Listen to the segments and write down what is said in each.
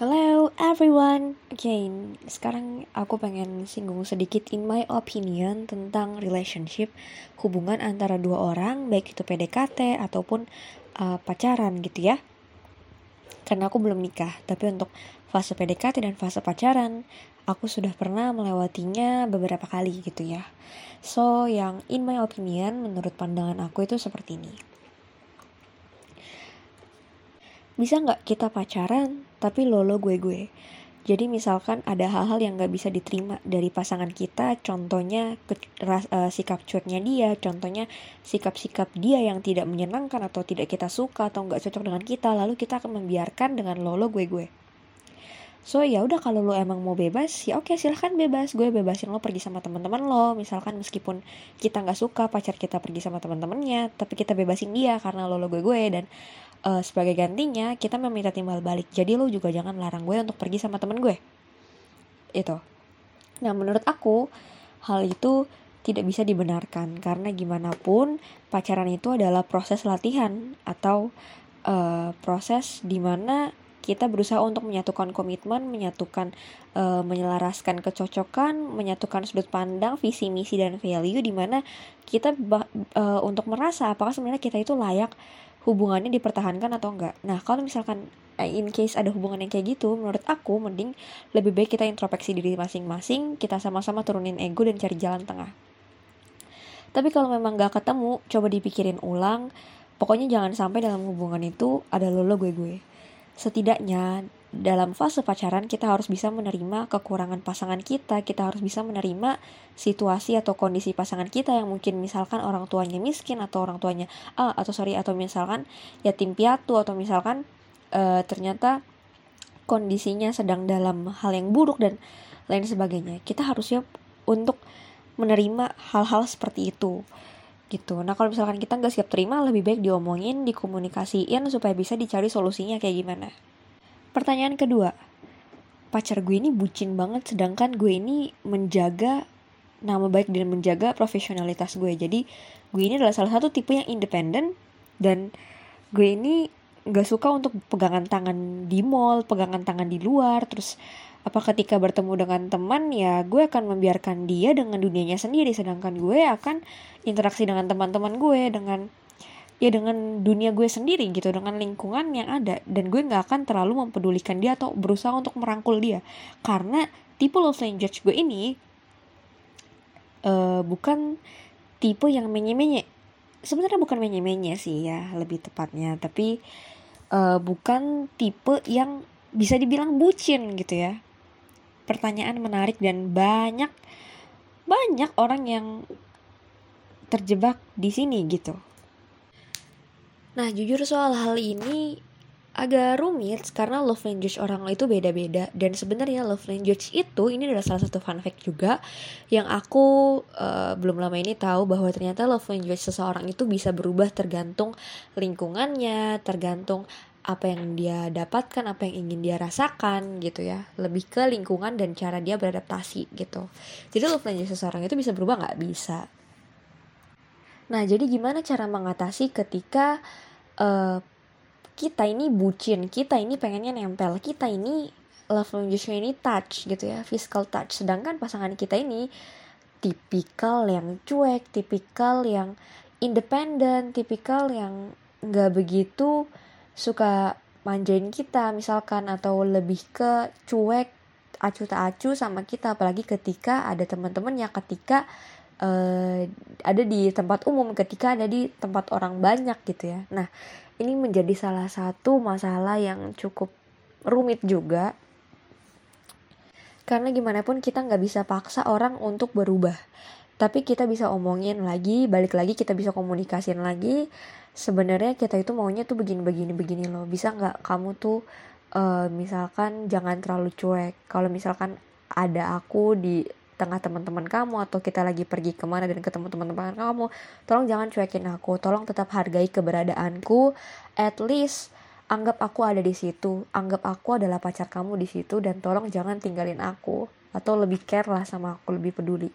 Hello everyone, again sekarang aku pengen singgung sedikit in my opinion tentang relationship hubungan antara dua orang baik itu PDKT ataupun uh, pacaran gitu ya. Karena aku belum nikah, tapi untuk fase PDKT dan fase pacaran aku sudah pernah melewatinya beberapa kali gitu ya. So yang in my opinion menurut pandangan aku itu seperti ini bisa nggak kita pacaran tapi lolo gue gue? Jadi misalkan ada hal-hal yang nggak bisa diterima dari pasangan kita contohnya ke, ras, uh, sikap curnya dia contohnya sikap-sikap dia yang tidak menyenangkan atau tidak kita suka atau nggak cocok dengan kita lalu kita akan membiarkan dengan lolo gue gue. So ya udah kalau lo emang mau bebas ya oke silahkan bebas. Gue bebasin lo pergi sama teman-teman lo. Misalkan meskipun kita nggak suka pacar kita pergi sama teman-temannya tapi kita bebasin dia karena lo lo gue gue dan uh, sebagai gantinya kita meminta timbal balik. Jadi lo juga jangan larang gue untuk pergi sama temen gue. Itu. Nah menurut aku hal itu tidak bisa dibenarkan. Karena gimana pun pacaran itu adalah proses latihan atau uh, proses di mana kita berusaha untuk menyatukan komitmen, menyatukan, uh, menyelaraskan kecocokan, menyatukan sudut pandang, visi misi dan value di mana kita uh, untuk merasa apakah sebenarnya kita itu layak hubungannya dipertahankan atau enggak. Nah, kalau misalkan eh, in case ada hubungan yang kayak gitu, menurut aku mending lebih baik kita introspeksi diri masing-masing, kita sama-sama turunin ego dan cari jalan tengah. Tapi kalau memang gak ketemu, coba dipikirin ulang. Pokoknya jangan sampai dalam hubungan itu ada lolo gue gue. Setidaknya dalam fase pacaran kita harus bisa menerima kekurangan pasangan kita, kita harus bisa menerima situasi atau kondisi pasangan kita yang mungkin misalkan orang tuanya miskin atau orang tuanya ah atau sorry atau misalkan yatim piatu atau misalkan uh, ternyata kondisinya sedang dalam hal yang buruk dan lain sebagainya. Kita harus siap untuk menerima hal-hal seperti itu gitu. Nah kalau misalkan kita nggak siap terima lebih baik diomongin, dikomunikasiin supaya bisa dicari solusinya kayak gimana. Pertanyaan kedua, pacar gue ini bucin banget sedangkan gue ini menjaga nama baik dan menjaga profesionalitas gue. Jadi gue ini adalah salah satu tipe yang independen dan gue ini gak suka untuk pegangan tangan di mall, pegangan tangan di luar, terus apa ketika bertemu dengan teman ya gue akan membiarkan dia dengan dunianya sendiri sedangkan gue akan interaksi dengan teman-teman gue dengan ya dengan dunia gue sendiri gitu dengan lingkungan yang ada. Dan gue nggak akan terlalu mempedulikan dia atau berusaha untuk merangkul dia. Karena tipe love language gue ini uh, bukan tipe yang menye-menye. Sebenarnya bukan menye-menye sih ya lebih tepatnya. Tapi uh, bukan tipe yang bisa dibilang bucin gitu ya pertanyaan menarik dan banyak banyak orang yang terjebak di sini gitu. Nah, jujur soal hal ini agak rumit karena love language orang itu beda-beda. Dan sebenarnya love language itu ini adalah salah satu fun fact juga yang aku uh, belum lama ini tahu bahwa ternyata love language seseorang itu bisa berubah tergantung lingkungannya, tergantung apa yang dia dapatkan, apa yang ingin dia rasakan gitu ya. Lebih ke lingkungan dan cara dia beradaptasi gitu. Jadi love language seseorang itu bisa berubah nggak? Bisa. Nah, jadi gimana cara mengatasi ketika uh, kita ini bucin, kita ini pengennya nempel, kita ini love language ini touch gitu ya, physical touch. Sedangkan pasangan kita ini tipikal yang cuek, tipikal yang independen, tipikal yang nggak begitu suka manjain kita misalkan atau lebih ke cuek acu tak acu sama kita apalagi ketika ada teman-teman yang ketika uh, ada di tempat umum ketika ada di tempat orang banyak gitu ya. Nah, ini menjadi salah satu masalah yang cukup rumit juga. Karena gimana pun kita nggak bisa paksa orang untuk berubah. Tapi kita bisa omongin lagi, balik lagi kita bisa komunikasin lagi. Sebenarnya kita itu maunya tuh begini-begini begini loh. Bisa nggak kamu tuh uh, misalkan jangan terlalu cuek. Kalau misalkan ada aku di tengah teman-teman kamu atau kita lagi pergi ke mana dan ketemu teman-teman kamu tolong jangan cuekin aku tolong tetap hargai keberadaanku at least anggap aku ada di situ anggap aku adalah pacar kamu di situ dan tolong jangan tinggalin aku atau lebih care lah sama aku lebih peduli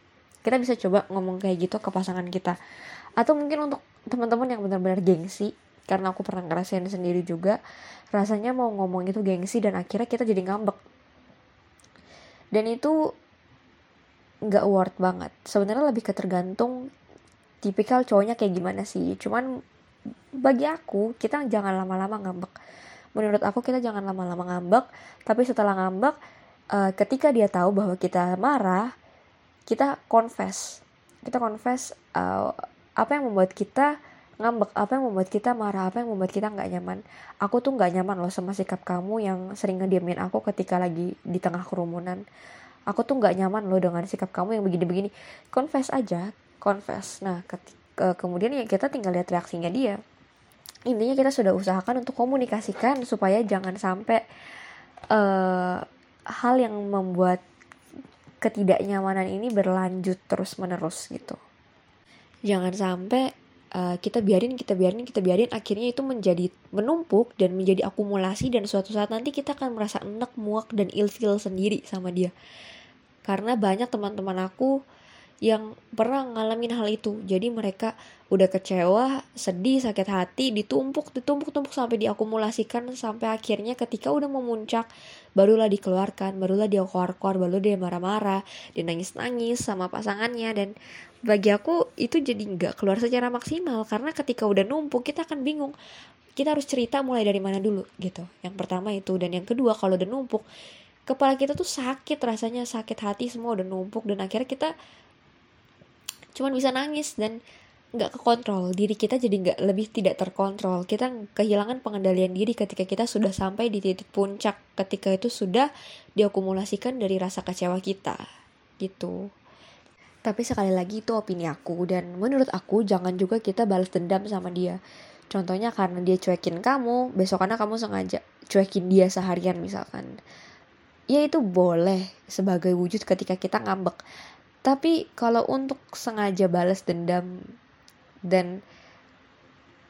kita bisa coba ngomong kayak gitu ke pasangan kita. Atau mungkin untuk teman-teman yang benar-benar gengsi karena aku pernah ngerasain sendiri juga rasanya mau ngomong itu gengsi dan akhirnya kita jadi ngambek. Dan itu nggak worth banget. Sebenarnya lebih ketergantung tipikal cowoknya kayak gimana sih. Cuman bagi aku kita jangan lama-lama ngambek. Menurut aku kita jangan lama-lama ngambek tapi setelah ngambek uh, ketika dia tahu bahwa kita marah kita confess. Kita confess uh, apa yang membuat kita ngambek apa yang membuat kita marah apa yang membuat kita nggak nyaman. Aku tuh nggak nyaman loh sama sikap kamu yang sering ngediamin aku ketika lagi di tengah kerumunan. Aku tuh nggak nyaman loh dengan sikap kamu yang begini-begini. Confess aja confess. Nah ketika, kemudian ya kita tinggal lihat reaksinya dia. Intinya kita sudah usahakan untuk komunikasikan supaya jangan sampai uh, hal yang membuat ketidaknyamanan ini berlanjut terus menerus gitu. Jangan sampai uh, kita biarin kita biarin kita biarin akhirnya itu menjadi menumpuk dan menjadi akumulasi dan suatu saat nanti kita akan merasa enak muak dan ilfil sendiri sama dia. Karena banyak teman-teman aku yang pernah ngalamin hal itu. Jadi mereka udah kecewa sedih sakit hati ditumpuk ditumpuk tumpuk sampai diakumulasikan sampai akhirnya ketika udah memuncak barulah dikeluarkan barulah dia keluar-keluar baru dia marah-marah dia nangis-nangis sama pasangannya. Dan bagi aku itu jadi nggak keluar secara maksimal karena ketika udah numpuk kita akan bingung kita harus cerita mulai dari mana dulu gitu. Yang pertama itu dan yang kedua kalau udah numpuk kepala kita tuh sakit rasanya sakit hati semua udah numpuk dan akhirnya kita cuman bisa nangis dan nggak kekontrol. Diri kita jadi nggak lebih tidak terkontrol. Kita kehilangan pengendalian diri ketika kita sudah sampai di titik puncak ketika itu sudah diakumulasikan dari rasa kecewa kita gitu. Tapi sekali lagi itu opini aku. Dan menurut aku jangan juga kita balas dendam sama dia. Contohnya karena dia cuekin kamu besokannya kamu sengaja cuekin dia seharian misalkan. Ya itu boleh sebagai wujud ketika kita ngambek tapi kalau untuk sengaja balas dendam dan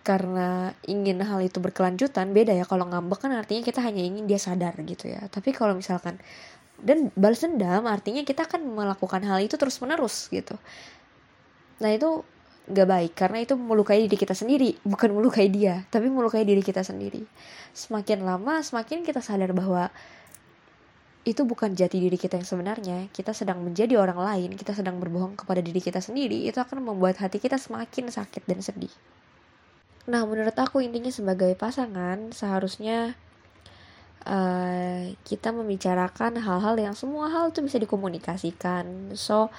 karena ingin hal itu berkelanjutan beda ya. Kalau ngambek kan artinya kita hanya ingin dia sadar gitu ya. Tapi kalau misalkan dan balas dendam artinya kita akan melakukan hal itu terus menerus gitu. Nah itu gak baik karena itu melukai diri kita sendiri bukan melukai dia tapi melukai diri kita sendiri. Semakin lama semakin kita sadar bahwa itu bukan jati diri kita yang sebenarnya. Kita sedang menjadi orang lain, kita sedang berbohong kepada diri kita sendiri, itu akan membuat hati kita semakin sakit dan sedih. Nah, menurut aku intinya sebagai pasangan seharusnya uh, kita membicarakan hal-hal yang semua hal itu bisa dikomunikasikan. So,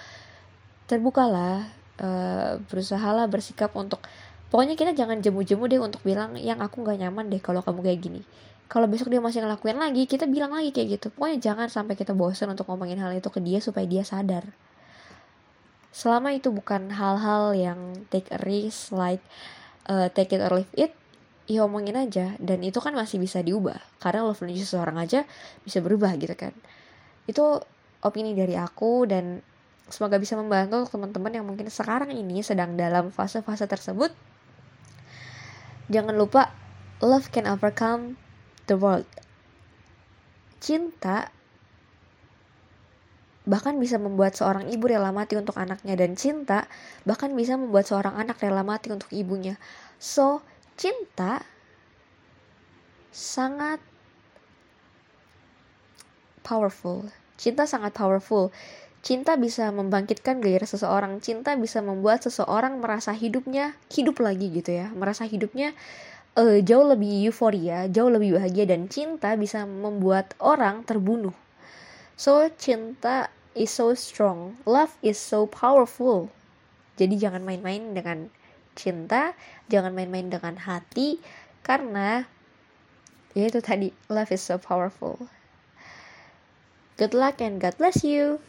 terbukalah, uh, berusahalah bersikap untuk pokoknya kita jangan jemu-jemu deh untuk bilang yang aku nggak nyaman deh kalau kamu kayak gini kalau besok dia masih ngelakuin lagi kita bilang lagi kayak gitu. Pokoknya jangan sampai kita bosan untuk ngomongin hal itu ke dia supaya dia sadar. Selama itu bukan hal-hal yang take a risk like uh, take it or leave it ya omongin aja. Dan itu kan masih bisa diubah. Karena love language seseorang aja bisa berubah gitu kan. Itu opini dari aku dan semoga bisa membantu teman-teman yang mungkin sekarang ini sedang dalam fase-fase tersebut. Jangan lupa love can overcome the world. Cinta bahkan bisa membuat seorang ibu rela mati untuk anaknya dan cinta bahkan bisa membuat seorang anak rela mati untuk ibunya. So, cinta sangat powerful. Cinta sangat powerful. Cinta bisa membangkitkan gairah seseorang. Cinta bisa membuat seseorang merasa hidupnya hidup lagi gitu ya. Merasa hidupnya uh, jauh lebih euforia, jauh lebih bahagia dan cinta bisa membuat orang terbunuh. So cinta is so strong, love is so powerful. Jadi jangan main-main dengan cinta, jangan main-main dengan hati karena ya itu tadi love is so powerful. Good luck and God bless you.